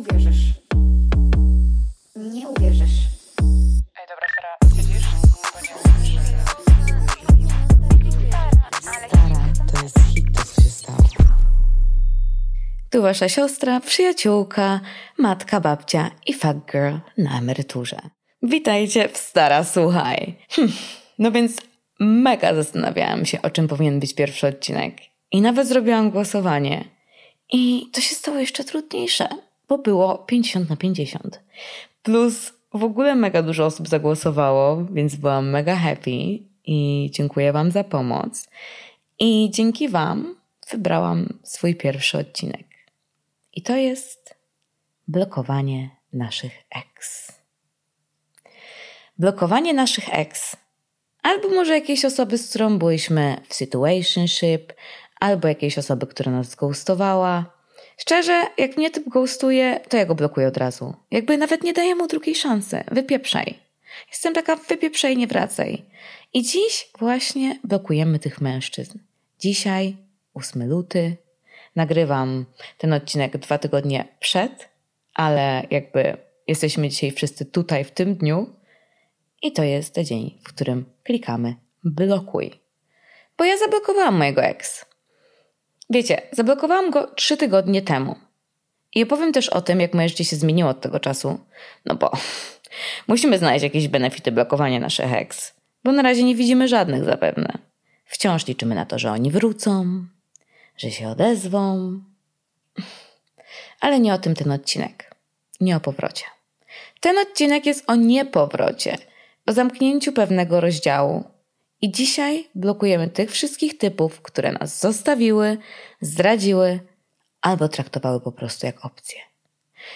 uwierzysz. Nie uwierzysz. Ej, dobra, Sara, nie Stara, to jest hit, to co się stało. Tu wasza siostra, przyjaciółka, matka, babcia i fuck girl na emeryturze. Witajcie w Stara Słuchaj. Hm, no więc mega zastanawiałam się, o czym powinien być pierwszy odcinek. I nawet zrobiłam głosowanie. I to się stało jeszcze trudniejsze, bo było 50 na 50. Plus w ogóle mega dużo osób zagłosowało, więc byłam mega happy i dziękuję Wam za pomoc. I dzięki Wam wybrałam swój pierwszy odcinek. I to jest blokowanie naszych ex. Blokowanie naszych ex. Albo może jakiejś osoby, z którą byliśmy w situationship, albo jakiejś osoby, która nas ghostowała. Szczerze, jak mnie typ ghostuje, to ja go blokuję od razu. Jakby nawet nie daję mu drugiej szansy. Wypieprzaj. Jestem taka wypieprzaj, nie wracaj. I dziś właśnie blokujemy tych mężczyzn. Dzisiaj, 8 luty, nagrywam ten odcinek dwa tygodnie przed, ale jakby jesteśmy dzisiaj wszyscy tutaj w tym dniu i to jest dzień, w którym klikamy blokuj. Bo ja zablokowałam mojego ex. Wiecie, zablokowałam go trzy tygodnie temu. I opowiem też o tym, jak moje życie się zmieniło od tego czasu. No bo musimy znaleźć jakieś benefity blokowania naszych ex, bo na razie nie widzimy żadnych zapewne. Wciąż liczymy na to, że oni wrócą, że się odezwą. Ale nie o tym ten odcinek. Nie o powrocie. Ten odcinek jest o niepowrocie, o zamknięciu pewnego rozdziału. I dzisiaj blokujemy tych wszystkich typów, które nas zostawiły, zdradziły albo traktowały po prostu jak opcję.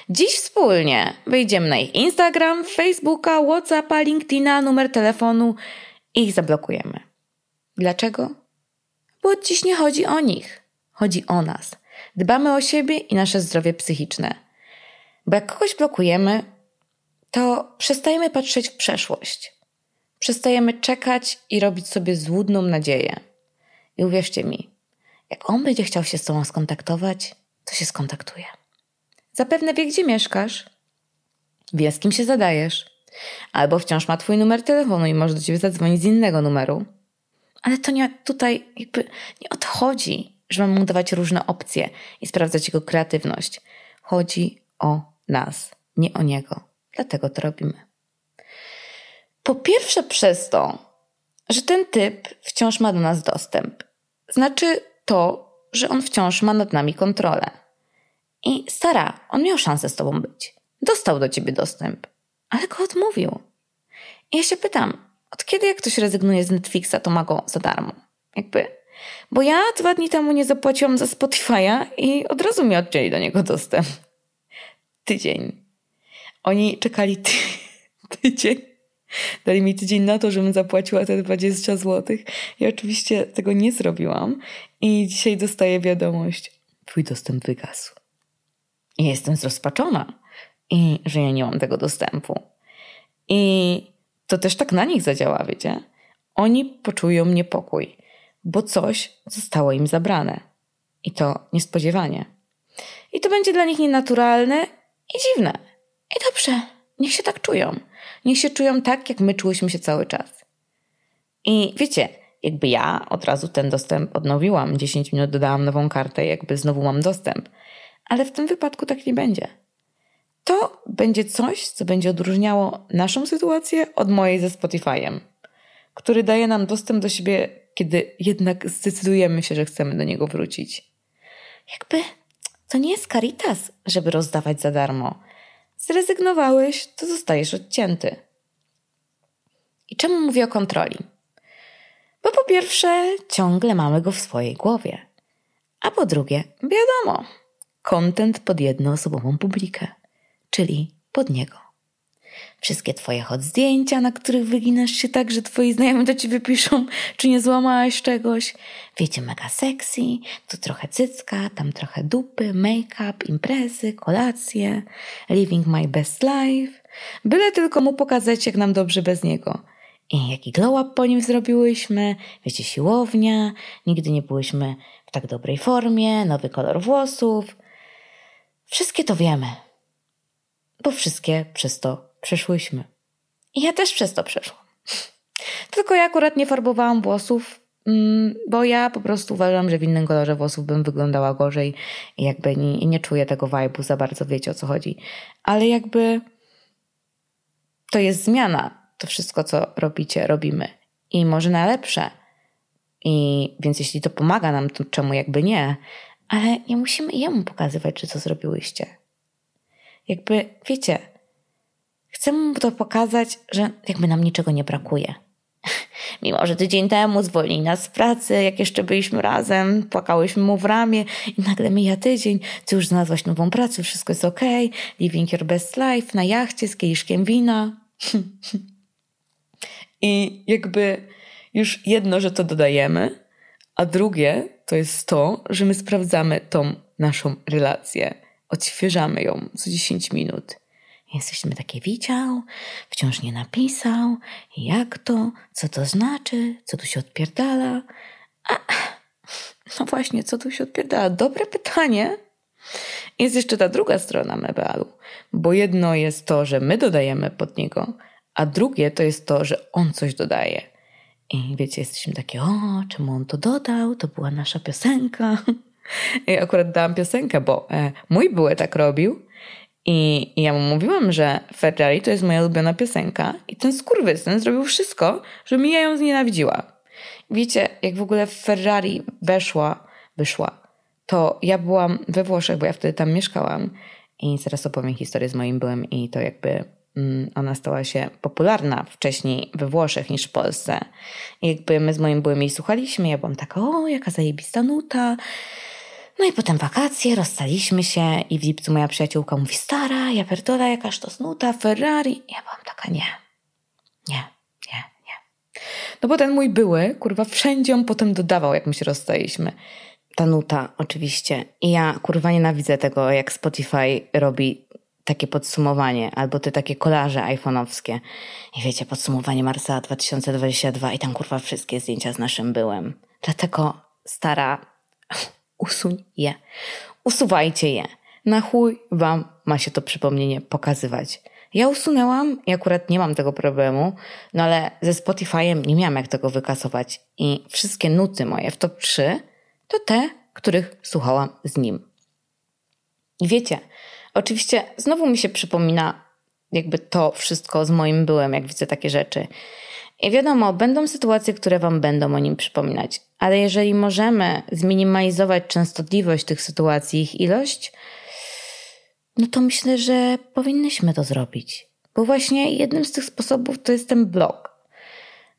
Dziś wspólnie wejdziemy na ich Instagram, Facebooka, Whatsappa, LinkedIna, numer telefonu i ich zablokujemy. Dlaczego? Bo dziś nie chodzi o nich, chodzi o nas. Dbamy o siebie i nasze zdrowie psychiczne. Bo jak kogoś blokujemy, to przestajemy patrzeć w przeszłość. Przestajemy czekać i robić sobie złudną nadzieję. I uwierzcie mi, jak on będzie chciał się z tobą skontaktować, to się skontaktuje. Zapewne wie, gdzie mieszkasz, wie, z kim się zadajesz, albo wciąż ma twój numer telefonu i może do ciebie zadzwonić z innego numeru. Ale to nie tutaj jakby nie o to chodzi, że mamy mu dawać różne opcje i sprawdzać jego kreatywność. Chodzi o nas, nie o niego. Dlatego to robimy. Po pierwsze przez to, że ten typ wciąż ma do nas dostęp. Znaczy to, że on wciąż ma nad nami kontrolę. I stara, on miał szansę z tobą być. Dostał do ciebie dostęp, ale go odmówił. I ja się pytam, od kiedy jak ktoś rezygnuje z Netflixa, to ma go za darmo? Jakby. Bo ja dwa dni temu nie zapłaciłam za Spotify'a i od razu mi odcięli do niego dostęp. Tydzień. Oni czekali ty tydzień. Dali mi tydzień na to, żebym zapłaciła te 20 zł. Ja oczywiście tego nie zrobiłam i dzisiaj dostaję wiadomość. Twój dostęp wygasł. I jestem zrozpaczona, i że ja nie mam tego dostępu. I to też tak na nich zadziała, wiecie? Oni poczują niepokój, bo coś zostało im zabrane. I to niespodziewanie. I to będzie dla nich nienaturalne i dziwne. I dobrze, niech się tak czują. Niech się czują tak, jak my czułyśmy się cały czas. I wiecie, jakby ja od razu ten dostęp odnowiłam, 10 minut dodałam nową kartę, jakby znowu mam dostęp. Ale w tym wypadku tak nie będzie. To będzie coś, co będzie odróżniało naszą sytuację od mojej ze Spotify'em, który daje nam dostęp do siebie, kiedy jednak zdecydujemy się, że chcemy do niego wrócić. Jakby to nie jest caritas, żeby rozdawać za darmo. Zrezygnowałeś, to zostajesz odcięty. I czemu mówię o kontroli? Bo po pierwsze, ciągle mamy go w swojej głowie. A po drugie, wiadomo, content pod jednoosobową publikę, czyli pod niego. Wszystkie twoje hot zdjęcia, na których wyginasz się tak, że twoi znajomi do ciebie piszą, czy nie złamałaś czegoś. Wiecie, mega sexy, tu trochę cycka, tam trochę dupy, make-up, imprezy, kolacje, living my best life. Byle tylko mu pokazać, jak nam dobrze bez niego. I jaki glow up po nim zrobiłyśmy, wiecie, siłownia, nigdy nie byłyśmy w tak dobrej formie, nowy kolor włosów. Wszystkie to wiemy. bo wszystkie przez to przeszłyśmy. I ja też przez to przeszłam. Tylko ja akurat nie farbowałam włosów, mm, bo ja po prostu uważam, że w innym kolorze włosów bym wyglądała gorzej i jakby nie, nie czuję tego vibe'u za bardzo, wiecie o co chodzi. Ale jakby to jest zmiana. To wszystko, co robicie, robimy. I może na lepsze. I więc jeśli to pomaga nam, to czemu jakby nie? Ale nie musimy jemu pokazywać, że co zrobiłyście. Jakby, wiecie, chcę mu to pokazać, że jakby nam niczego nie brakuje. Mimo, że tydzień temu zwolnili nas z pracy, jak jeszcze byliśmy razem, płakałyśmy mu w ramię i nagle mija tydzień, ty już znalazłaś nową pracę, wszystko jest ok, living your best life na jachcie z kieliszkiem wina. I jakby już jedno, że to dodajemy, a drugie to jest to, że my sprawdzamy tą naszą relację, odświeżamy ją co 10 minut. Jesteśmy takie widział, wciąż nie napisał, jak to, co to znaczy, co tu się odpierdala. A, no właśnie, co tu się odpierdala? Dobre pytanie. Jest jeszcze ta druga strona mebalu, bo jedno jest to, że my dodajemy pod niego, a drugie to jest to, że on coś dodaje. I wiecie, jesteśmy takie, o, czemu on to dodał? To była nasza piosenka. I akurat dałam piosenkę, bo e, mój były tak robił. I, ja mu mówiłam, że Ferrari to jest moja ulubiona piosenka. I ten skurwysyn zrobił wszystko, żebym ja ją znienawidziła. Wiecie, jak w ogóle Ferrari weszła, wyszła, to ja byłam we Włoszech, bo ja wtedy tam mieszkałam. I zaraz opowiem historię z moim byłem i to jakby Mm, ona stała się popularna wcześniej we Włoszech niż w Polsce. I jakby my z moim byłym jej słuchaliśmy, ja byłam taka, o, jaka zajebista nuta. No i potem wakacje, rozstaliśmy się i w lipcu moja przyjaciółka mówi, stara, ja perdola, jakaż to nuta, Ferrari. Ja byłam taka, nie, nie, nie, nie. No bo ten mój były, kurwa, wszędzie on potem dodawał, jak my się rozstaliśmy. Ta nuta, oczywiście. I ja, kurwa, nienawidzę tego, jak Spotify robi takie podsumowanie, albo te takie kolaże iPhone'owskie. I wiecie, podsumowanie Marsa 2022 i tam kurwa wszystkie zdjęcia z naszym byłem. Dlatego stara, usuń je. Usuwajcie je. Na chuj wam ma się to przypomnienie pokazywać. Ja usunęłam i akurat nie mam tego problemu, no ale ze Spotify'em nie miałam jak tego wykasować. I wszystkie nuty moje w top 3 to te, których słuchałam z nim. I wiecie, Oczywiście znowu mi się przypomina jakby to wszystko z moim byłem, jak widzę takie rzeczy. I wiadomo, będą sytuacje, które Wam będą o nim przypominać, ale jeżeli możemy zminimalizować częstotliwość tych sytuacji, ich ilość, no to myślę, że powinnyśmy to zrobić. Bo właśnie jednym z tych sposobów to jest ten blog.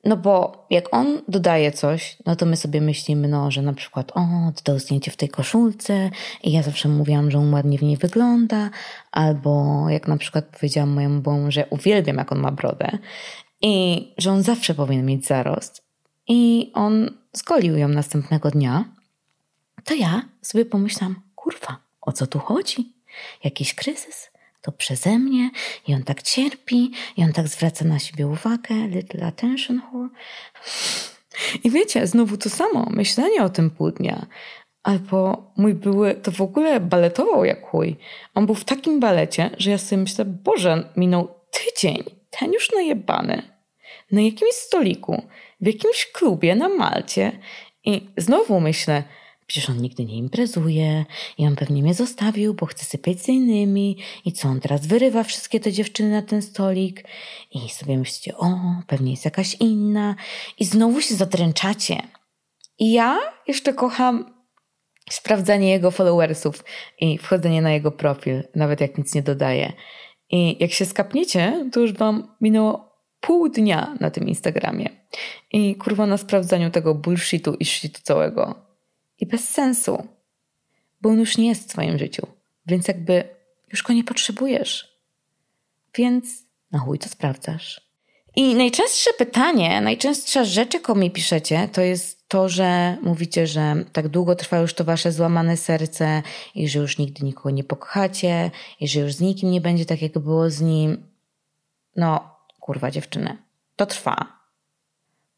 No bo jak on dodaje coś, no to my sobie myślimy, no, że na przykład, o, dodał zdjęcie w tej koszulce i ja zawsze mówiłam, że on ładnie w niej wygląda, albo jak na przykład powiedziałam mojemu bomu, że uwielbiam, jak on ma brodę i że on zawsze powinien mieć zarost i on zgolił ją następnego dnia, to ja sobie pomyślałam, kurwa, o co tu chodzi? Jakiś kryzys? to przeze mnie i on tak cierpi i on tak zwraca na siebie uwagę, little attention whore. I wiecie, znowu to samo, myślenie o tym pół. Albo mój były to w ogóle baletował jak chuj. On był w takim balecie, że ja sobie myślę, Boże, minął tydzień, ten już najebany, na jakimś stoliku, w jakimś klubie na Malcie. I znowu myślę, Przecież on nigdy nie imprezuje i on pewnie mnie zostawił, bo chce sypiać z innymi i co on teraz wyrywa wszystkie te dziewczyny na ten stolik i sobie myślicie, o, pewnie jest jakaś inna i znowu się zadręczacie. I ja jeszcze kocham sprawdzanie jego followersów i wchodzenie na jego profil, nawet jak nic nie dodaje. I jak się skapniecie, to już wam minęło pół dnia na tym Instagramie. I kurwa na sprawdzaniu tego bullshitu i shitu całego i bez sensu, bo on już nie jest w Twoim życiu, więc jakby już go nie potrzebujesz. Więc na chuj to sprawdzasz. I najczęstsze pytanie, najczęstsza rzecz, jaką mi piszecie, to jest to, że mówicie, że tak długo trwa już to wasze złamane serce i że już nigdy nikogo nie pokochacie i że już z nikim nie będzie tak, jak było z nim. No, kurwa dziewczyny, to trwa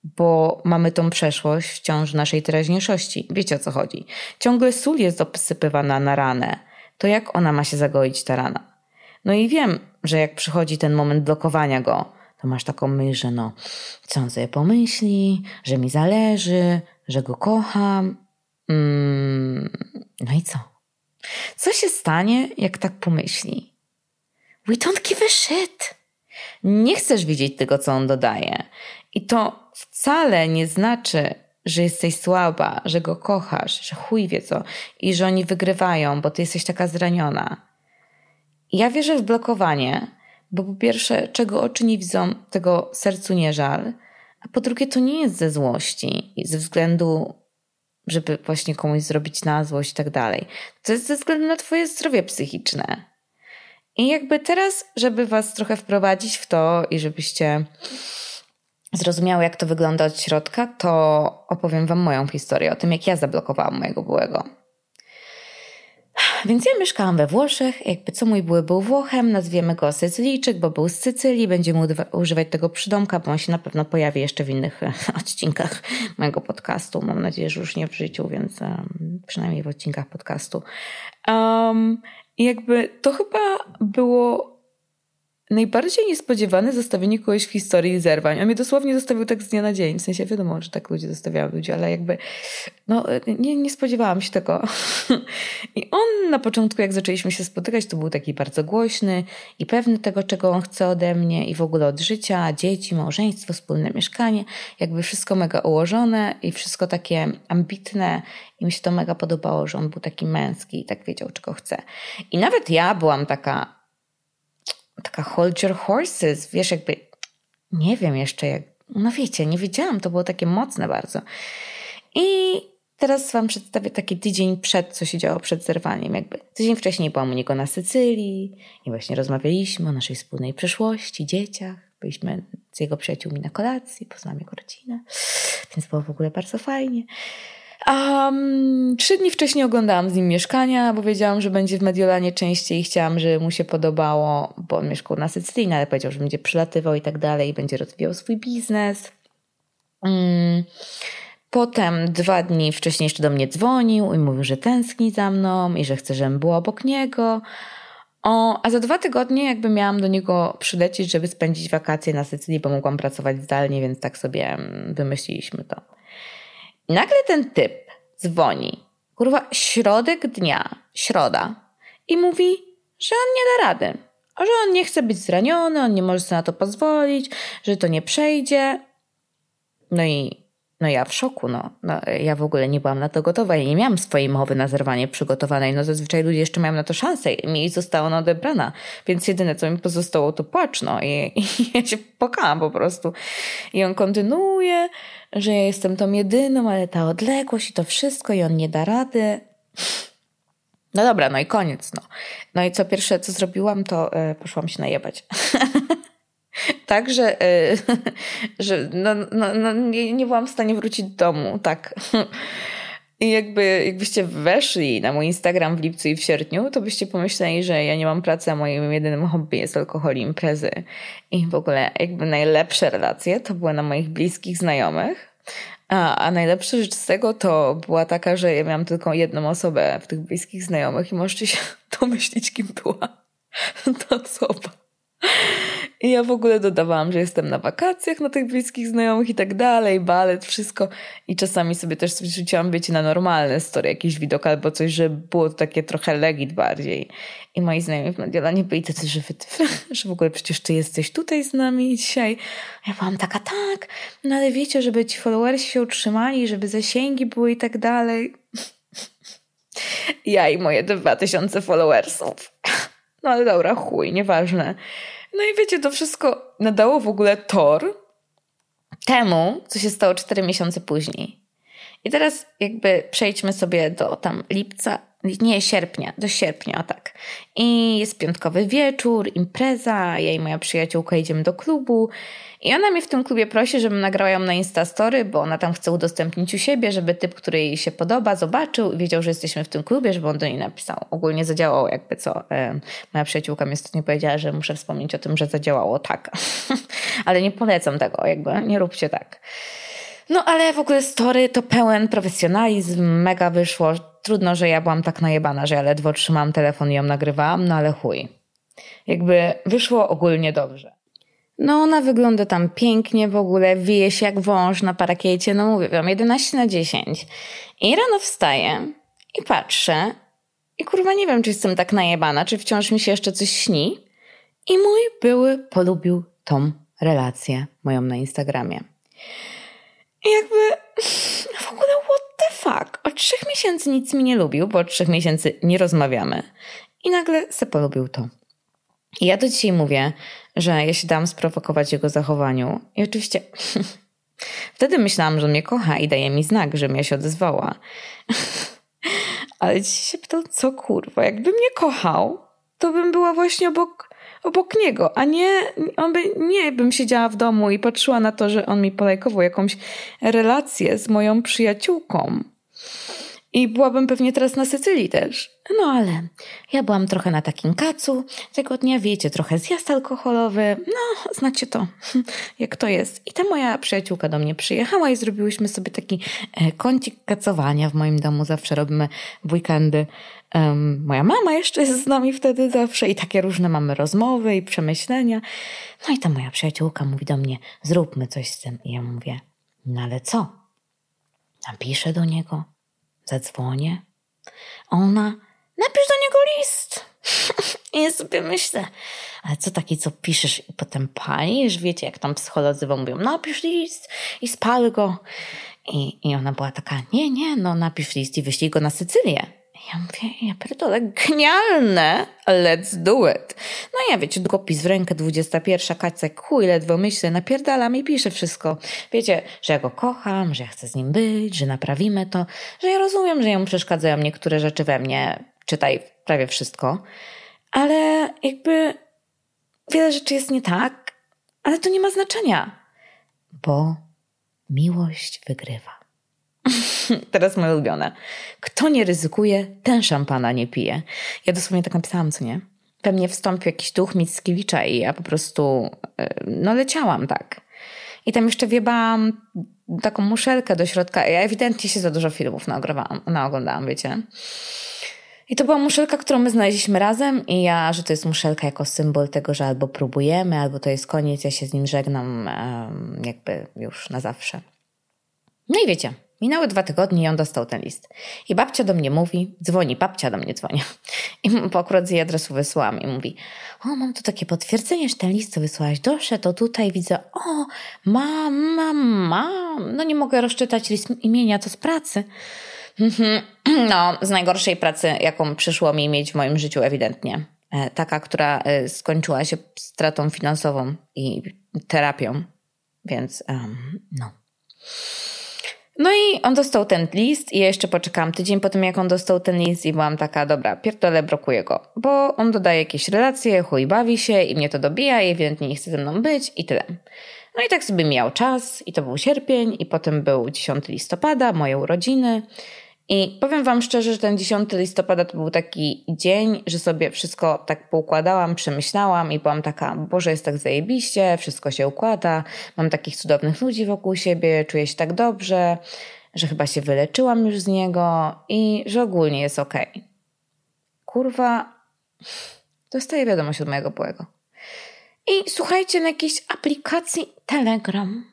bo mamy tą przeszłość wciąż naszej teraźniejszości. Wiecie o co chodzi. Ciągle sól jest obsypywana na ranę. To jak ona ma się zagoić ta rana? No i wiem, że jak przychodzi ten moment blokowania go, to masz taką myśl, że no, co on sobie pomyśli, że mi zależy, że go kocham. Mm, no i co? Co się stanie, jak tak pomyśli? We don't give a shit. Nie chcesz widzieć tego, co on dodaje. I to wcale nie znaczy, że jesteś słaba, że go kochasz, że chuj wie co i że oni wygrywają, bo ty jesteś taka zraniona. Ja wierzę w blokowanie, bo po pierwsze, czego oczy nie widzą, tego sercu nie żal, a po drugie, to nie jest ze złości, ze względu, żeby właśnie komuś zrobić na złość i tak dalej. To jest ze względu na twoje zdrowie psychiczne. I jakby teraz, żeby was trochę wprowadzić w to i żebyście zrozumiały, jak to wygląda od środka, to opowiem wam moją historię o tym, jak ja zablokowałam mojego byłego. Więc ja mieszkałam we Włoszech, jakby co mój były był Włochem, nazwiemy go Sycylijczyk, bo był z Sycylii, będziemy używać tego przydomka, bo on się na pewno pojawi jeszcze w innych odcinkach mojego podcastu. Mam nadzieję, że już nie w życiu, więc um, przynajmniej w odcinkach podcastu. Um, I jakby to chyba było Najbardziej niespodziewane zostawienie kogoś w historii zerwań. On mnie dosłownie zostawił tak z dnia na dzień. W sensie wiadomo, że tak ludzie zostawiają ludzi, ale jakby no, nie, nie spodziewałam się tego. I on na początku, jak zaczęliśmy się spotykać, to był taki bardzo głośny i pewny tego, czego on chce ode mnie i w ogóle od życia, dzieci, małżeństwo, wspólne mieszkanie. Jakby wszystko mega ułożone i wszystko takie ambitne i mi się to mega podobało, że on był taki męski i tak wiedział, czego chce. I nawet ja byłam taka taka hold your horses, wiesz, jakby nie wiem jeszcze jak, no wiecie, nie wiedziałam, to było takie mocne bardzo. I teraz wam przedstawię taki tydzień przed, co się działo przed zerwaniem. Jakby tydzień wcześniej byłam u niego na Sycylii i właśnie rozmawialiśmy o naszej wspólnej przyszłości, dzieciach. Byliśmy z jego przyjaciółmi na kolacji, poznałam jego rodzinę, więc było w ogóle bardzo fajnie. Um, trzy dni wcześniej oglądałam z nim mieszkania, bo wiedziałam, że będzie w Mediolanie częściej i chciałam, żeby mu się podobało, bo on mieszkał na Sycylii, no ale powiedział, że będzie przylatywał i tak dalej, będzie rozwijał swój biznes. Um, potem dwa dni wcześniej jeszcze do mnie dzwonił i mówił, że tęskni za mną i że chce, żebym była obok niego. O, a za dwa tygodnie jakby miałam do niego przylecieć, żeby spędzić wakacje na Sycylii, bo mogłam pracować zdalnie, więc tak sobie mm, wymyśliliśmy to. I nagle ten typ dzwoni, kurwa, środek dnia, środa, i mówi, że on nie da rady, że on nie chce być zraniony, on nie może sobie na to pozwolić, że to nie przejdzie. No i no ja w szoku, no. no. Ja w ogóle nie byłam na to gotowa i nie miałam swojej mowy na zerwanie przygotowanej. No zazwyczaj ludzie jeszcze mają na to szansę i mi została ona odebrana. Więc jedyne, co mi pozostało, to płacz, no. I, i ja się pokałam po prostu. I on kontynuuje, że ja jestem tą jedyną, ale ta odległość i to wszystko i on nie da rady. No dobra, no i koniec, no. No i co pierwsze, co zrobiłam, to y, poszłam się najebać. tak, że, y, że no, no, no, nie, nie byłam w stanie wrócić do domu, tak. I jakby, jakbyście weszli na mój Instagram w lipcu i w sierpniu, to byście pomyśleli, że ja nie mam pracy, a moim jedynym hobby jest alkohol i imprezy. I w ogóle jakby najlepsze relacje to były na moich bliskich znajomych. A, a najlepsza rzecz z tego to była taka, że ja miałam tylko jedną osobę w tych bliskich znajomych i możecie się domyślić, kim była ta osoba. I ja w ogóle dodawałam, że jestem na wakacjach na tych bliskich znajomych i tak dalej, balet, wszystko. I czasami sobie też rzuciłam, wiecie, na normalne story, jakiś widok albo coś, że było to takie trochę legit bardziej. I moi znajomi w Mediolanie byli tacy, że, wy, że w ogóle przecież ty jesteś tutaj z nami dzisiaj. Ja byłam taka, tak, no ale wiecie, żeby ci followersi się utrzymali, żeby zasięgi były i tak dalej. Ja i moje dwa tysiące followersów. No ale dobra, chuj, nieważne. No i wiecie, to wszystko nadało w ogóle tor temu, co się stało 4 miesiące później. I teraz jakby przejdźmy sobie do tam lipca, nie sierpnia, do sierpnia, o tak. I jest piątkowy wieczór, impreza, ja i moja przyjaciółka idziemy do klubu i ona mnie w tym klubie prosi, żebym nagrała ją na Instastory, bo ona tam chce udostępnić u siebie, żeby typ, który jej się podoba, zobaczył i wiedział, że jesteśmy w tym klubie, żeby on do niej napisał. Ogólnie zadziałało jakby co. Moja przyjaciółka mi ostatnio powiedziała, że muszę wspomnieć o tym, że zadziałało tak. ale nie polecam tego, jakby nie róbcie tak. No ale w ogóle story to pełen profesjonalizm, mega wyszło. Trudno, że ja byłam tak najebana, że ja ledwo trzymałam telefon i ją nagrywałam, no ale chuj. Jakby wyszło ogólnie dobrze. No ona wygląda tam pięknie w ogóle, wije się jak wąż na parakiecie, no mówię wam, 11 na 10. I rano wstaję i patrzę i kurwa nie wiem, czy jestem tak najebana, czy wciąż mi się jeszcze coś śni. I mój były polubił tą relację moją na Instagramie. I jakby w ogóle what the fuck? Trzech miesięcy nic mi nie lubił, bo od trzech miesięcy nie rozmawiamy. I nagle se polubił to. I ja do dzisiaj mówię, że ja się dałam sprowokować jego zachowaniu. I oczywiście wtedy myślałam, że mnie kocha i daje mi znak, żebym ja się odezwała. Ale dzisiaj się pytał, co kurwa, jakby mnie kochał, to bym była właśnie obok, obok niego, a nie, on by, nie bym siedziała w domu i patrzyła na to, że on mi polajkował jakąś relację z moją przyjaciółką. I byłabym pewnie teraz na Sycylii też. No ale ja byłam trochę na takim kacu tego dnia, wiecie, trochę zjazd alkoholowy. No, znacie to, jak to jest. I ta moja przyjaciółka do mnie przyjechała i zrobiłyśmy sobie taki e, kącik kacowania w moim domu. Zawsze robimy w weekendy. Um, moja mama jeszcze jest z nami wtedy zawsze i takie różne mamy rozmowy i przemyślenia. No i ta moja przyjaciółka mówi do mnie, zróbmy coś z tym. I ja mówię, no ale co? Napiszę do niego, zadzwonię. Ona, napisz do niego list. I sobie myślę, ale co taki, co piszesz i potem palisz? Wiecie, jak tam psycholodzy wam mówią, napisz list i spal go. I, I ona była taka, nie, nie, no napisz list i wyślij go na Sycylię. Ja mówię, ja pierdolę, genialne, let's do it. No ja wiecie, długopis w rękę, 21, kacek, chuj, ledwo myślę, napierdalam i piszę wszystko. Wiecie, że ja go kocham, że ja chcę z nim być, że naprawimy to, że ja rozumiem, że jemu przeszkadzają niektóre rzeczy we mnie, czytaj prawie wszystko, ale jakby wiele rzeczy jest nie tak, ale to nie ma znaczenia, bo miłość wygrywa. Teraz moje ulubione. Kto nie ryzykuje, ten szampana nie pije. Ja dosłownie tak napisałam, co nie? We mnie wstąpił jakiś duch Mickiewicza i ja po prostu, no leciałam tak. I tam jeszcze wiebałam taką muszelkę do środka. Ja ewidentnie się za dużo filmów naoglądałam, wiecie. I to była muszelka, którą my znaleźliśmy razem i ja, że to jest muszelka jako symbol tego, że albo próbujemy, albo to jest koniec, ja się z nim żegnam jakby już na zawsze. No i wiecie, Minęły dwa tygodnie i on dostał ten list. I babcia do mnie mówi, dzwoni, babcia do mnie dzwoni. I po akurat z jej adresu wysłałam i mówi, o mam tu takie potwierdzenie, że ten list, co wysłałaś, doszedł, to tutaj widzę, o mam, mam, mam. No nie mogę rozczytać list imienia, to z pracy. Mhm. No, z najgorszej pracy, jaką przyszło mi mieć w moim życiu ewidentnie. E, taka, która e, skończyła się stratą finansową i terapią. Więc, um, no. No i on dostał ten list i ja jeszcze poczekałam tydzień po tym, jak on dostał ten list i byłam taka, dobra, pierdolę, blokuję go, bo on dodaje jakieś relacje, chuj bawi się i mnie to dobija i ewidentnie nie chce ze mną być i tyle. No i tak sobie miał czas i to był sierpień i potem był 10 listopada, moje urodziny i powiem Wam szczerze, że ten 10 listopada to był taki dzień, że sobie wszystko tak poukładałam, przemyślałam i byłam taka, Boże, jest tak zajebiście, wszystko się układa, mam takich cudownych ludzi wokół siebie, czuję się tak dobrze, że chyba się wyleczyłam już z niego i że ogólnie jest. Okay. Kurwa, dostaję wiadomość od mojego byłego. I słuchajcie, na jakiejś aplikacji Telegram,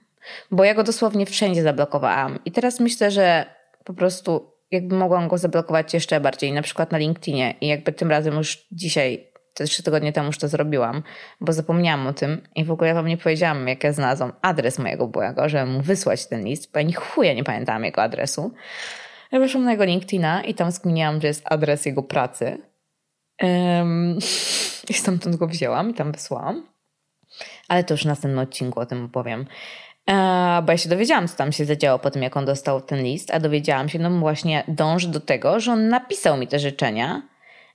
bo ja go dosłownie wszędzie zablokowałam. I teraz myślę, że po prostu jakby mogłam go zablokować jeszcze bardziej, na przykład na LinkedInie i jakby tym razem już dzisiaj, te trzy tygodnie temu już to zrobiłam, bo zapomniałam o tym i w ogóle ja wam nie powiedziałam, jak ja znalazłam adres mojego byłego, żeby mu wysłać ten list, bo ja ni chuja nie pamiętałam jego adresu. Ja weszłam na jego LinkedIna i tam skminiałam, że jest adres jego pracy. Um, I stamtąd go wzięłam i tam wysłałam. Ale to już w następnym odcinku o tym opowiem. E, bo ja się dowiedziałam, co tam się zadziało po tym, jak on dostał ten list, a dowiedziałam się, no właśnie dąży do tego, że on napisał mi te życzenia.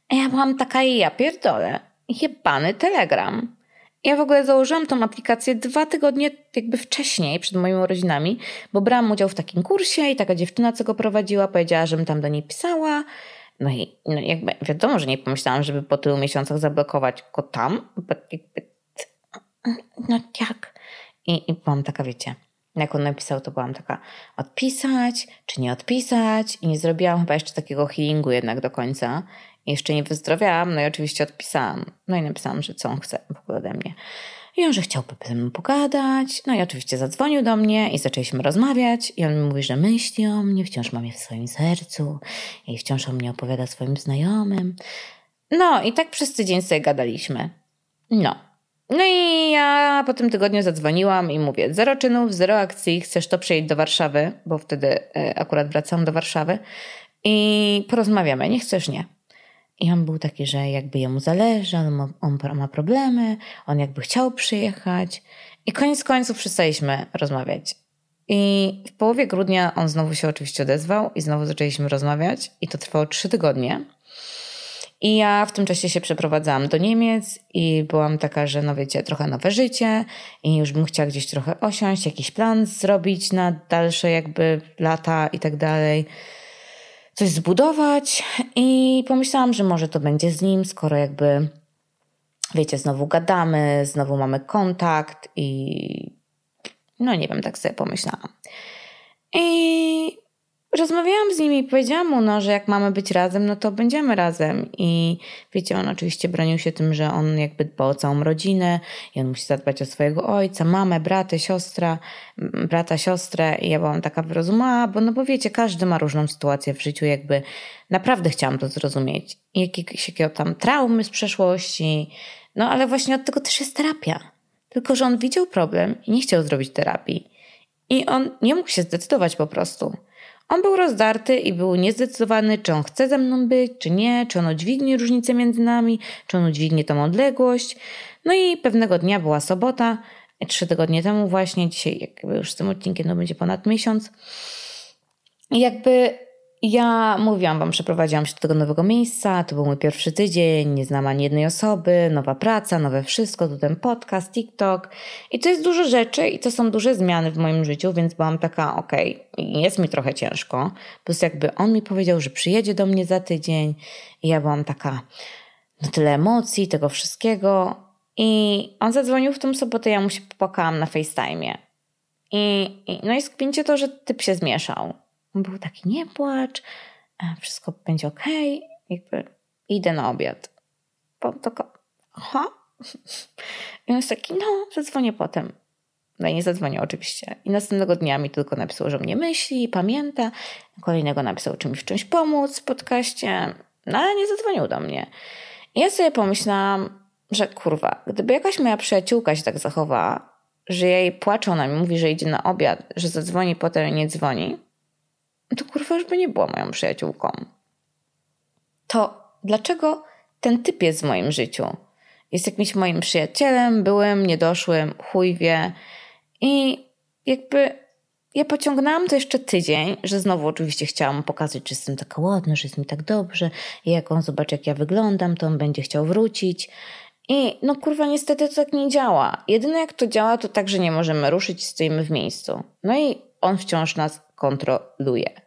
A ja byłam taka i ja pierdolę. Jebany telegram. Ja w ogóle założyłam tą aplikację dwa tygodnie jakby wcześniej, przed moimi urodzinami, bo brałam udział w takim kursie i taka dziewczyna, co go prowadziła, powiedziała, żebym tam do niej pisała. No i no jakby wiadomo, że nie pomyślałam, żeby po tylu miesiącach zablokować go tam. Jakby, no jak? I, I byłam taka, wiecie, jak on napisał, to byłam taka, odpisać czy nie odpisać? I nie zrobiłam chyba jeszcze takiego healingu jednak do końca. Jeszcze nie wyzdrowiałam, no i oczywiście odpisałam. No i napisałam, że co on chce w ogóle ode mnie. I on, że chciałby ze mną pogadać. No i oczywiście zadzwonił do mnie i zaczęliśmy rozmawiać. I on mi mówi, że myśli o mnie, wciąż mam je w swoim sercu i wciąż o mnie opowiada swoim znajomym. No i tak przez tydzień sobie gadaliśmy. No. No i ja po tym tygodniu zadzwoniłam i mówię, zero czynów, zero akcji, chcesz to przyjść do Warszawy, bo wtedy e, akurat wracam do Warszawy i porozmawiamy, nie chcesz, nie. I on był taki, że jakby jemu zależy, on ma, on ma problemy, on jakby chciał przyjechać. I koniec końców przestaliśmy rozmawiać. I w połowie grudnia on znowu się oczywiście odezwał i znowu zaczęliśmy rozmawiać i to trwało trzy tygodnie. I ja w tym czasie się przeprowadzałam do Niemiec i byłam taka, że no wiecie, trochę nowe życie i już bym chciała gdzieś trochę osiąść, jakiś plan zrobić na dalsze jakby lata i tak dalej. Coś zbudować i pomyślałam, że może to będzie z nim, skoro jakby wiecie, znowu gadamy, znowu mamy kontakt i no nie wiem, tak sobie pomyślałam. I rozmawiałam z nim i powiedziałam mu, no, że jak mamy być razem, no to będziemy razem. I wiecie, on oczywiście bronił się tym, że on jakby dba o całą rodzinę i on musi zadbać o swojego ojca, mamę, bratę, siostra, brata, siostrę. I ja byłam taka wyrozumiała, bo no bo wiecie, każdy ma różną sytuację w życiu, jakby naprawdę chciałam to zrozumieć. Jakieś, jakie tam traumy z przeszłości. No ale właśnie od tego też jest terapia. Tylko, że on widział problem i nie chciał zrobić terapii. I on nie mógł się zdecydować po prostu. On był rozdarty i był niezdecydowany, czy on chce ze mną być, czy nie, czy on udźwignie różnicę między nami, czy on udźwignie tą odległość. No i pewnego dnia była sobota, trzy tygodnie temu właśnie, dzisiaj jakby już z tym odcinkiem no będzie ponad miesiąc. I jakby ja mówiłam wam, przeprowadziłam się do tego nowego miejsca, to był mój pierwszy tydzień, nie znam ani jednej osoby, nowa praca, nowe wszystko, tu ten podcast, TikTok. I to jest dużo rzeczy i to są duże zmiany w moim życiu, więc byłam taka, okej, okay, jest mi trochę ciężko, plus jakby on mi powiedział, że przyjedzie do mnie za tydzień i ja byłam taka, no tyle emocji, tego wszystkiego. I on zadzwonił w tą sobotę, ja mu się popłakałam na FaceTime'ie i, i no i skpięcie to, że typ się zmieszał on był taki, nie płacz, e, wszystko będzie ok, jakby idę na obiad. Bo tylko, aha. I on jest taki, no, zadzwonię potem. No i nie zadzwonił oczywiście. I następnego dnia mi tylko napisał, że mnie myśli, pamięta. Kolejnego napisał, czy mi w czymś pomóc w podcaście. No ale nie zadzwonił do mnie. I ja sobie pomyślałam, że kurwa, gdyby jakaś moja przyjaciółka się tak zachowała, że jej płacze, ona mi mówi, że idzie na obiad, że zadzwoni potem i nie dzwoni, to kurwa już by nie była moją przyjaciółką. To dlaczego ten typ jest w moim życiu? Jest jakimś moim przyjacielem, byłem, niedoszłym, chuj wie. I jakby ja pociągnęłam to jeszcze tydzień, że znowu oczywiście chciałam pokazać, że jestem taka ładna, że jest mi tak dobrze i jak on zobaczy, jak ja wyglądam, to on będzie chciał wrócić. I no kurwa, niestety to tak nie działa. Jedyne jak to działa, to tak, że nie możemy ruszyć stoimy w miejscu. No i on wciąż nas kontroluje.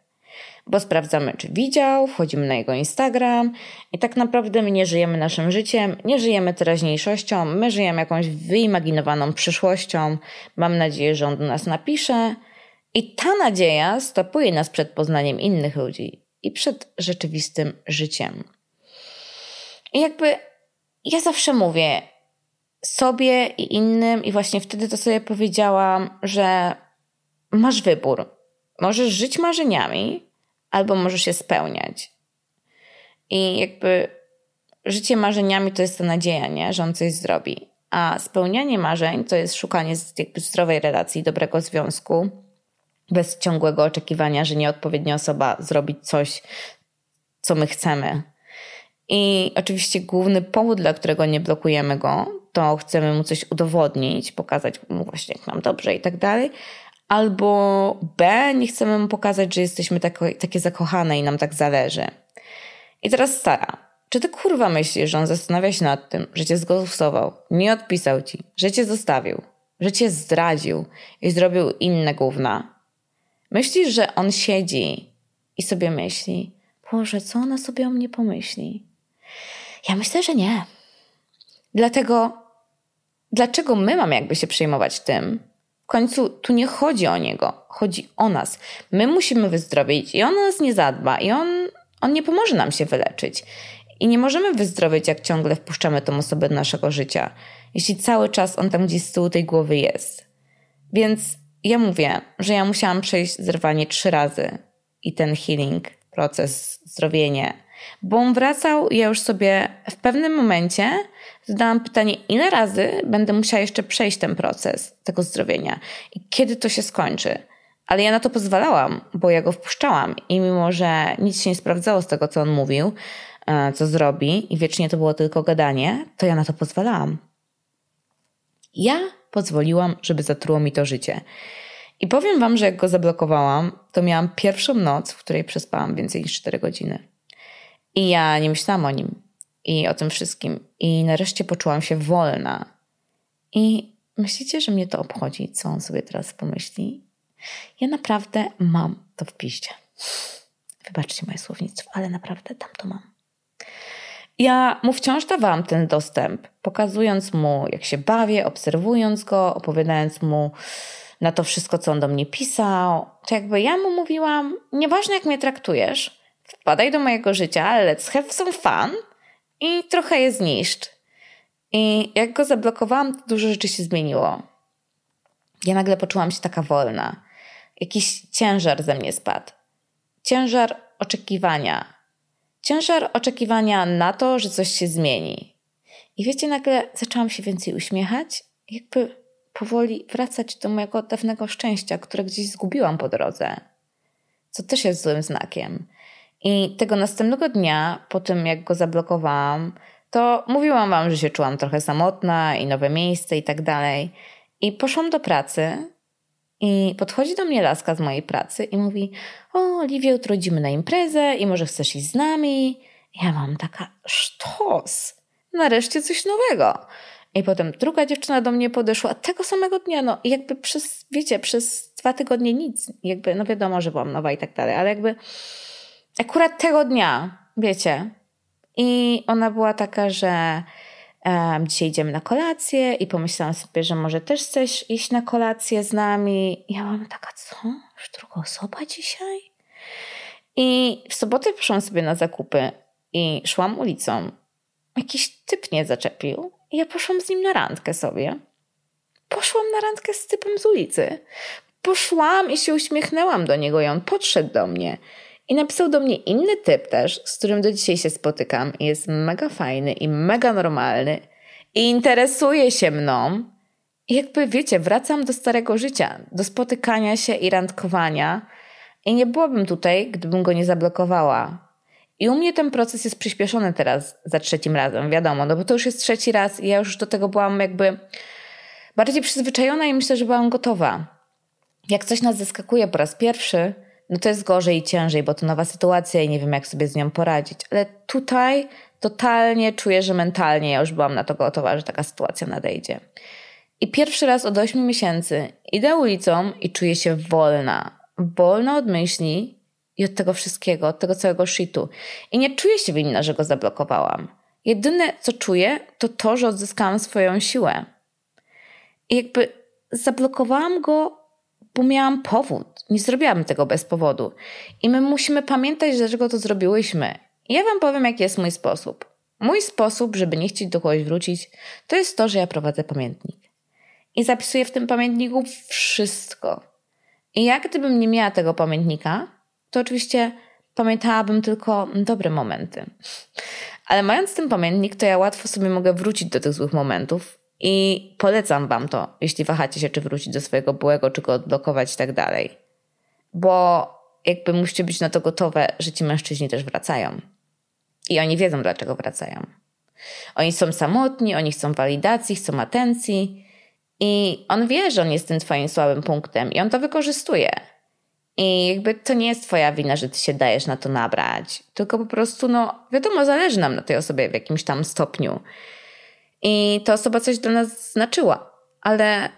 Bo sprawdzamy, czy widział, wchodzimy na jego Instagram i tak naprawdę my nie żyjemy naszym życiem, nie żyjemy teraźniejszością, my żyjemy jakąś wyimaginowaną przyszłością. Mam nadzieję, że on do nas napisze. I ta nadzieja stopuje nas przed poznaniem innych ludzi i przed rzeczywistym życiem. I jakby ja zawsze mówię sobie i innym, i właśnie wtedy to sobie powiedziałam, że masz wybór. Możesz żyć marzeniami, albo możesz się spełniać. I jakby życie marzeniami to jest ta nadzieja, nie? że on coś zrobi. A spełnianie marzeń to jest szukanie jakby zdrowej relacji, dobrego związku, bez ciągłego oczekiwania, że nieodpowiednia osoba zrobi coś, co my chcemy. I oczywiście główny powód, dla którego nie blokujemy go, to chcemy mu coś udowodnić, pokazać mu właśnie, jak nam dobrze i tak dalej, albo B, nie chcemy mu pokazać, że jesteśmy tako, takie zakochane i nam tak zależy. I teraz stara. Czy ty kurwa myślisz, że on zastanawia się nad tym, że cię zgłosował, nie odpisał ci, że cię zostawił, że cię zdradził i zrobił inne gówna? Myślisz, że on siedzi i sobie myśli, Boże, co ona sobie o mnie pomyśli? Ja myślę, że nie. Dlatego, dlaczego my mamy jakby się przejmować tym, w końcu tu nie chodzi o niego, chodzi o nas. My musimy wyzdrowieć i on nas nie zadba i on, on nie pomoże nam się wyleczyć. I nie możemy wyzdrowieć, jak ciągle wpuszczamy tą osobę do naszego życia, jeśli cały czas on tam gdzieś z tyłu tej głowy jest. Więc ja mówię, że ja musiałam przejść zerwanie trzy razy i ten healing, proces, zdrowienie, bo on wracał ja już sobie w pewnym momencie zadałam pytanie, ile razy będę musiała jeszcze przejść ten proces tego zdrowienia i kiedy to się skończy. Ale ja na to pozwalałam, bo ja go wpuszczałam i mimo, że nic się nie sprawdzało z tego, co on mówił, e, co zrobi i wiecznie to było tylko gadanie, to ja na to pozwalałam. Ja pozwoliłam, żeby zatruło mi to życie. I powiem wam, że jak go zablokowałam, to miałam pierwszą noc, w której przespałam więcej niż 4 godziny. I ja nie myślałam o nim i o tym wszystkim. I nareszcie poczułam się wolna. I myślicie, że mnie to obchodzi, co on sobie teraz pomyśli? Ja naprawdę mam to w piście. Wybaczcie moje słownictwo, ale naprawdę tam to mam. Ja mu wciąż dawałam ten dostęp, pokazując mu, jak się bawię, obserwując go, opowiadając mu na to wszystko, co on do mnie pisał. To jakby ja mu mówiłam, nieważne jak mnie traktujesz, wpadaj do mojego życia, let's have some fun i trochę je zniszcz. I jak go zablokowałam, to dużo rzeczy się zmieniło. Ja nagle poczułam się taka wolna. Jakiś ciężar ze mnie spadł. Ciężar oczekiwania. Ciężar oczekiwania na to, że coś się zmieni. I wiecie, nagle zaczęłam się więcej uśmiechać, jakby powoli wracać do mojego dawnego szczęścia, które gdzieś zgubiłam po drodze. Co też jest złym znakiem. I tego następnego dnia, po tym jak go zablokowałam, to mówiłam wam, że się czułam trochę samotna i nowe miejsce i tak dalej. I poszłam do pracy i podchodzi do mnie laska z mojej pracy i mówi: O, Oliwie, jutro idziemy na imprezę i może chcesz iść z nami? Ja mam taka sztos. Nareszcie coś nowego. I potem druga dziewczyna do mnie podeszła tego samego dnia, no i jakby przez, wiecie, przez dwa tygodnie nic. Jakby, no wiadomo, że byłam nowa i tak dalej, ale jakby akurat tego dnia, wiecie. I ona była taka, że um, dzisiaj idziemy na kolację i pomyślałam sobie, że może też chcesz iść na kolację z nami. I ja mam taka, co? Już druga osoba dzisiaj? I w sobotę poszłam sobie na zakupy i szłam ulicą. Jakiś typ mnie zaczepił i ja poszłam z nim na randkę sobie. Poszłam na randkę z typem z ulicy. Poszłam i się uśmiechnęłam do niego i on podszedł do mnie. I napisał do mnie inny typ też, z którym do dzisiaj się spotykam. Jest mega fajny i mega normalny. I interesuje się mną. I jakby wiecie, wracam do starego życia, do spotykania się i randkowania. I nie byłabym tutaj, gdybym go nie zablokowała. I u mnie ten proces jest przyspieszony teraz za trzecim razem, wiadomo, no bo to już jest trzeci raz i ja już do tego byłam jakby bardziej przyzwyczajona i myślę, że byłam gotowa. Jak coś nas zaskakuje po raz pierwszy, no to jest gorzej i ciężej, bo to nowa sytuacja i nie wiem, jak sobie z nią poradzić. Ale tutaj totalnie czuję, że mentalnie ja już byłam na to gotowa, że taka sytuacja nadejdzie. I pierwszy raz od 8 miesięcy idę ulicą i czuję się wolna. Wolna od myśli i od tego wszystkiego, od tego całego shitu. I nie czuję się winna, że go zablokowałam. Jedyne, co czuję, to to, że odzyskałam swoją siłę. I jakby zablokowałam go bo miałam powód. Nie zrobiłam tego bez powodu. I my musimy pamiętać, dlaczego to zrobiłyśmy. I ja Wam powiem, jaki jest mój sposób. Mój sposób, żeby nie chcieć do kogoś wrócić, to jest to, że ja prowadzę pamiętnik. I zapisuję w tym pamiętniku wszystko. I jak gdybym nie miała tego pamiętnika, to oczywiście pamiętałabym tylko dobre momenty. Ale mając ten pamiętnik, to ja łatwo sobie mogę wrócić do tych złych momentów i polecam Wam to, jeśli wahacie się, czy wrócić do swojego byłego, czy go odblokować i tak dalej. Bo jakby musicie być na to gotowe, że ci mężczyźni też wracają. I oni wiedzą, dlaczego wracają. Oni są samotni, oni chcą walidacji, chcą atencji. I on wie, że on jest tym twoim słabym punktem i on to wykorzystuje. I jakby to nie jest twoja wina, że ty się dajesz na to nabrać. Tylko po prostu, no wiadomo, zależy nam na tej osobie w jakimś tam stopniu. I ta osoba coś dla nas znaczyła. Ale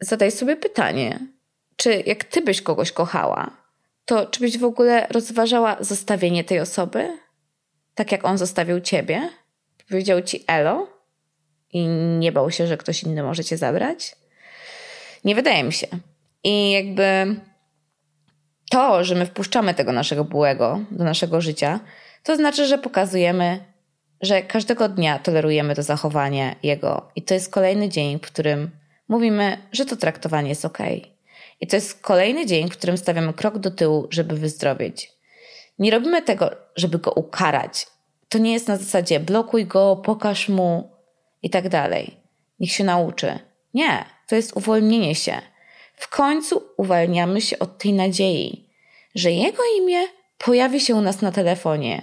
zadaj sobie pytanie, czy jak ty byś kogoś kochała, to czy byś w ogóle rozważała zostawienie tej osoby? Tak jak on zostawił ciebie? Powiedział ci elo i nie bał się, że ktoś inny może cię zabrać? Nie wydaje mi się. I jakby to, że my wpuszczamy tego naszego byłego do naszego życia, to znaczy, że pokazujemy, że każdego dnia tolerujemy to zachowanie jego i to jest kolejny dzień, w którym mówimy, że to traktowanie jest ok. I to jest kolejny dzień, w którym stawiamy krok do tyłu, żeby wyzdrowieć. Nie robimy tego, żeby go ukarać. To nie jest na zasadzie blokuj go, pokaż mu i tak dalej. Niech się nauczy. Nie, to jest uwolnienie się. W końcu uwalniamy się od tej nadziei, że jego imię pojawi się u nas na telefonie.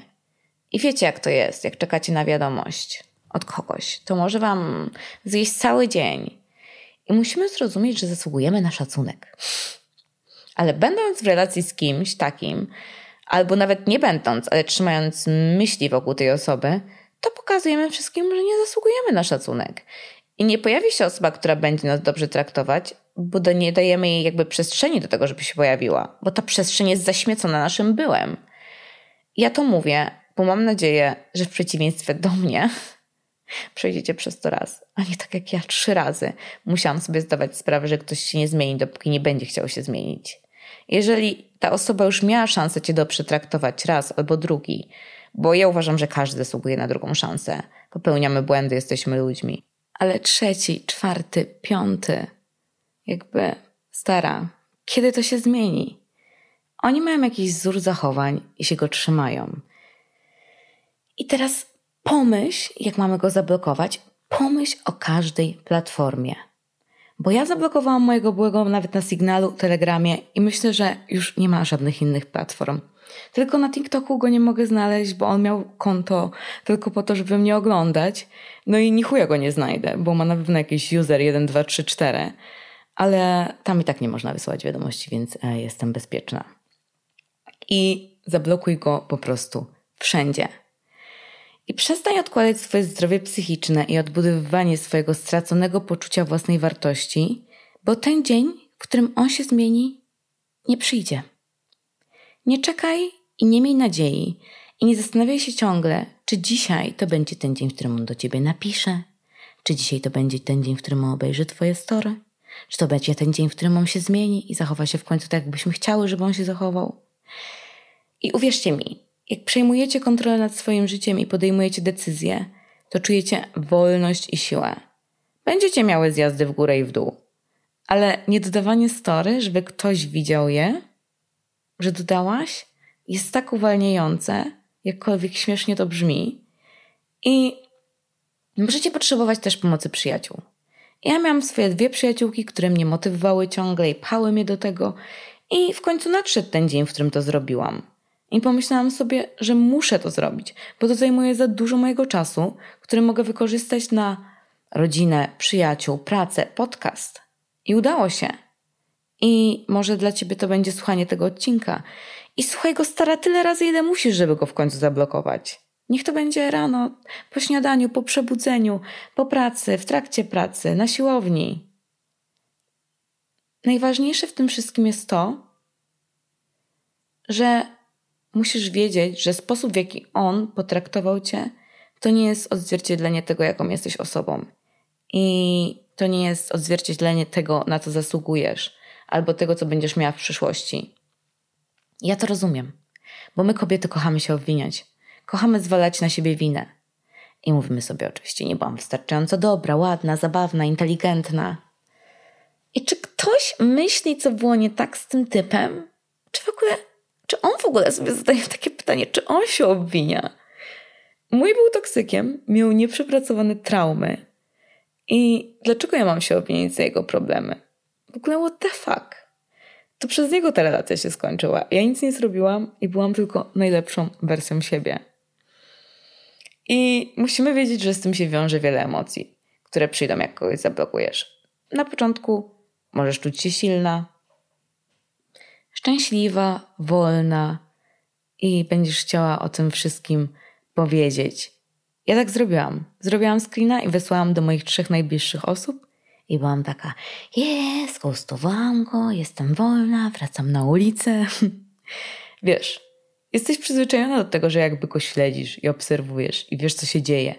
I wiecie, jak to jest, jak czekacie na wiadomość od kogoś. To może wam zjeść cały dzień. I musimy zrozumieć, że zasługujemy na szacunek. Ale będąc w relacji z kimś takim, albo nawet nie będąc, ale trzymając myśli wokół tej osoby, to pokazujemy wszystkim, że nie zasługujemy na szacunek. I nie pojawi się osoba, która będzie nas dobrze traktować, bo do, nie dajemy jej jakby przestrzeni do tego, żeby się pojawiła, bo ta przestrzeń jest zaśmiecona naszym byłem. Ja to mówię, bo mam nadzieję, że w przeciwieństwie do mnie przejdziecie przez to raz, a nie tak jak ja trzy razy. Musiałam sobie zdawać sprawę, że ktoś się nie zmieni, dopóki nie będzie chciał się zmienić. Jeżeli ta osoba już miała szansę cię dobrze traktować raz albo drugi, bo ja uważam, że każdy zasługuje na drugą szansę. Popełniamy błędy, jesteśmy ludźmi. Ale trzeci, czwarty, piąty, jakby stara, kiedy to się zmieni? Oni mają jakiś wzór zachowań i się go trzymają. I teraz pomyśl, jak mamy go zablokować, pomyśl o każdej platformie. Bo ja zablokowałam mojego byłego nawet na Signalu, Telegramie i myślę, że już nie ma żadnych innych platform. Tylko na TikToku go nie mogę znaleźć, bo on miał konto tylko po to, żeby mnie oglądać. No i ni chuja go nie znajdę, bo ma na pewno jakiś user 1, 2, 3, 4. Ale tam i tak nie można wysyłać wiadomości, więc e, jestem bezpieczna. I zablokuj go po prostu wszędzie. I przestań odkładać swoje zdrowie psychiczne i odbudowywanie swojego straconego poczucia własnej wartości, bo ten dzień, w którym on się zmieni, nie przyjdzie. Nie czekaj i nie miej nadziei i nie zastanawiaj się ciągle, czy dzisiaj to będzie ten dzień, w którym on do ciebie napisze, czy dzisiaj to będzie ten dzień, w którym on obejrzy twoje story, czy to będzie ten dzień, w którym on się zmieni i zachowa się w końcu tak, jakbyśmy chciały, żeby on się zachował. I uwierzcie mi, jak przejmujecie kontrolę nad swoim życiem i podejmujecie decyzje, to czujecie wolność i siłę. Będziecie miały zjazdy w górę i w dół, ale nie dodawanie story, żeby ktoś widział je, że dodałaś, jest tak uwalniające, jakkolwiek śmiesznie to brzmi. I możecie potrzebować też pomocy przyjaciół. Ja miałam swoje dwie przyjaciółki, które mnie motywowały ciągle i pchały mnie do tego, i w końcu nadszedł ten dzień, w którym to zrobiłam. I pomyślałam sobie, że muszę to zrobić, bo to zajmuje za dużo mojego czasu, który mogę wykorzystać na rodzinę, przyjaciół, pracę, podcast. I udało się. I może dla ciebie to będzie słuchanie tego odcinka. I słuchaj go stara tyle razy, ile musisz, żeby go w końcu zablokować. Niech to będzie rano, po śniadaniu, po przebudzeniu, po pracy, w trakcie pracy, na siłowni. Najważniejsze w tym wszystkim jest to, że musisz wiedzieć, że sposób, w jaki on potraktował cię, to nie jest odzwierciedlenie tego, jaką jesteś osobą. I to nie jest odzwierciedlenie tego, na co zasługujesz, albo tego, co będziesz miała w przyszłości. Ja to rozumiem, bo my kobiety kochamy się obwiniać. Kochamy zwalać na siebie winę. I mówimy sobie oczywiście, nie byłam wystarczająco dobra, ładna, zabawna, inteligentna. I czy ktoś myśli, co było nie tak z tym typem? Czy w ogóle czy on w ogóle sobie zadaje takie pytanie, czy on się obwinia? Mój był toksykiem, miał nieprzepracowane traumy. I dlaczego ja mam się obwiniać za jego problemy? W ogóle what the fuck? To przez niego ta relacja się skończyła. Ja nic nie zrobiłam i byłam tylko najlepszą wersją siebie. I musimy wiedzieć, że z tym się wiąże wiele emocji, które przyjdą, jak kogoś zablokujesz. Na początku możesz czuć się silna, szczęśliwa, wolna i będziesz chciała o tym wszystkim powiedzieć. Ja tak zrobiłam. Zrobiłam screena i wysłałam do moich trzech najbliższych osób i byłam taka, jest, gustowałam go, jestem wolna, wracam na ulicę. Wiesz, jesteś przyzwyczajona do tego, że jakby go śledzisz i obserwujesz i wiesz, co się dzieje.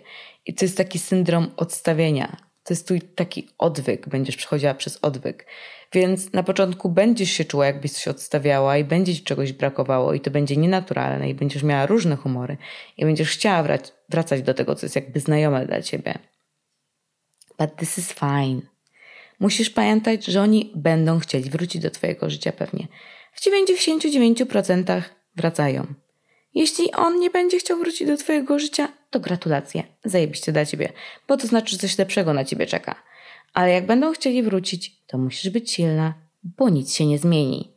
I to jest taki syndrom odstawienia. To jest twój taki odwyk, będziesz przechodziła przez odwyk. Więc na początku będziesz się czuła, jakbyś się odstawiała i będzie ci czegoś brakowało i to będzie nienaturalne i będziesz miała różne humory i będziesz chciała wracać do tego, co jest jakby znajome dla ciebie. But this is fine. Musisz pamiętać, że oni będą chcieli wrócić do twojego życia pewnie. W 99% wracają. Jeśli on nie będzie chciał wrócić do twojego życia, to gratulacje. Zajebiście dla ciebie, bo to znaczy, że coś lepszego na ciebie czeka. Ale jak będą chcieli wrócić, to musisz być silna, bo nic się nie zmieni.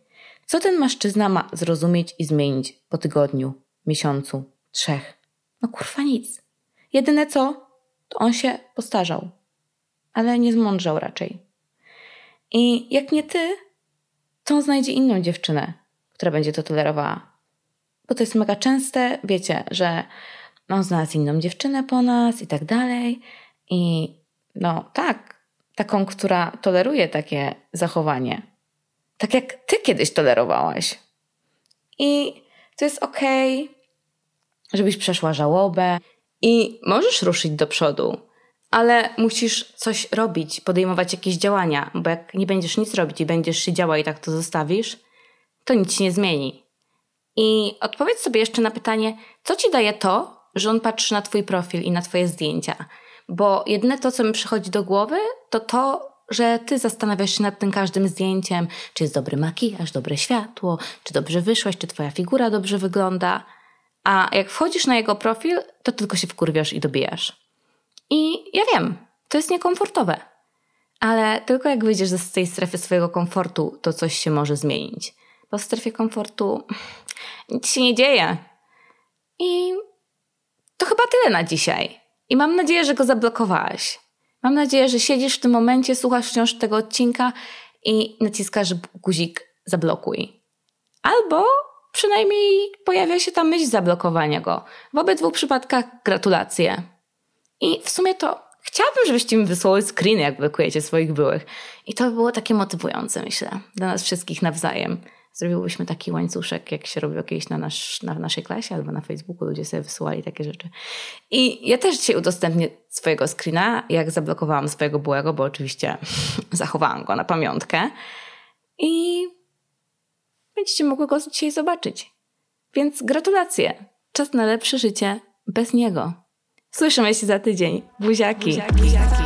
Co ten mężczyzna ma zrozumieć i zmienić po tygodniu, miesiącu, trzech? No kurwa nic. Jedyne co, to on się postarzał, ale nie zmądrzał raczej. I jak nie ty, to on znajdzie inną dziewczynę, która będzie to tolerowała. Bo to jest mega częste, wiecie, że on znalazł inną dziewczynę po nas i tak dalej. I no tak, taką, która toleruje takie zachowanie. Tak jak ty kiedyś tolerowałaś. I to jest okej, okay, żebyś przeszła żałobę i możesz ruszyć do przodu, ale musisz coś robić, podejmować jakieś działania, bo jak nie będziesz nic robić i będziesz się działać i tak to zostawisz, to nic się nie zmieni. I odpowiedz sobie jeszcze na pytanie, co ci daje to, że on patrzy na twój profil i na twoje zdjęcia? Bo jedyne to, co mi przychodzi do głowy, to to, że ty zastanawiasz się nad tym każdym zdjęciem, czy jest dobry makijaż, dobre światło, czy dobrze wyszłaś, czy twoja figura dobrze wygląda. A jak wchodzisz na jego profil, to tylko się wkurwiasz i dobijasz. I ja wiem, to jest niekomfortowe. Ale tylko jak wyjdziesz z tej strefy swojego komfortu, to coś się może zmienić. Bo w strefie komfortu nic się nie dzieje. I to chyba tyle na dzisiaj. I mam nadzieję, że go zablokowałaś. Mam nadzieję, że siedzisz w tym momencie, słuchasz wciąż tego odcinka i naciskasz guzik zablokuj. Albo przynajmniej pojawia się ta myśl zablokowania go. W obydwu przypadkach gratulacje. I w sumie to chciałabym, żebyście mi wysłały screeny, jak blokujecie swoich byłych. I to by było takie motywujące, myślę, dla nas wszystkich nawzajem. Zrobiłybyśmy taki łańcuszek, jak się robiło kiedyś na, nasz, na naszej klasie albo na Facebooku, ludzie sobie wysyłali takie rzeczy. I ja też dzisiaj udostępnię swojego screena, jak zablokowałam swojego byłego, bo oczywiście zachowałam go na pamiątkę. I będziecie mogły go dzisiaj zobaczyć. Więc gratulacje. Czas na lepsze życie bez niego. Słyszymy się za tydzień. Buziaki. Buziaki. Buziaki.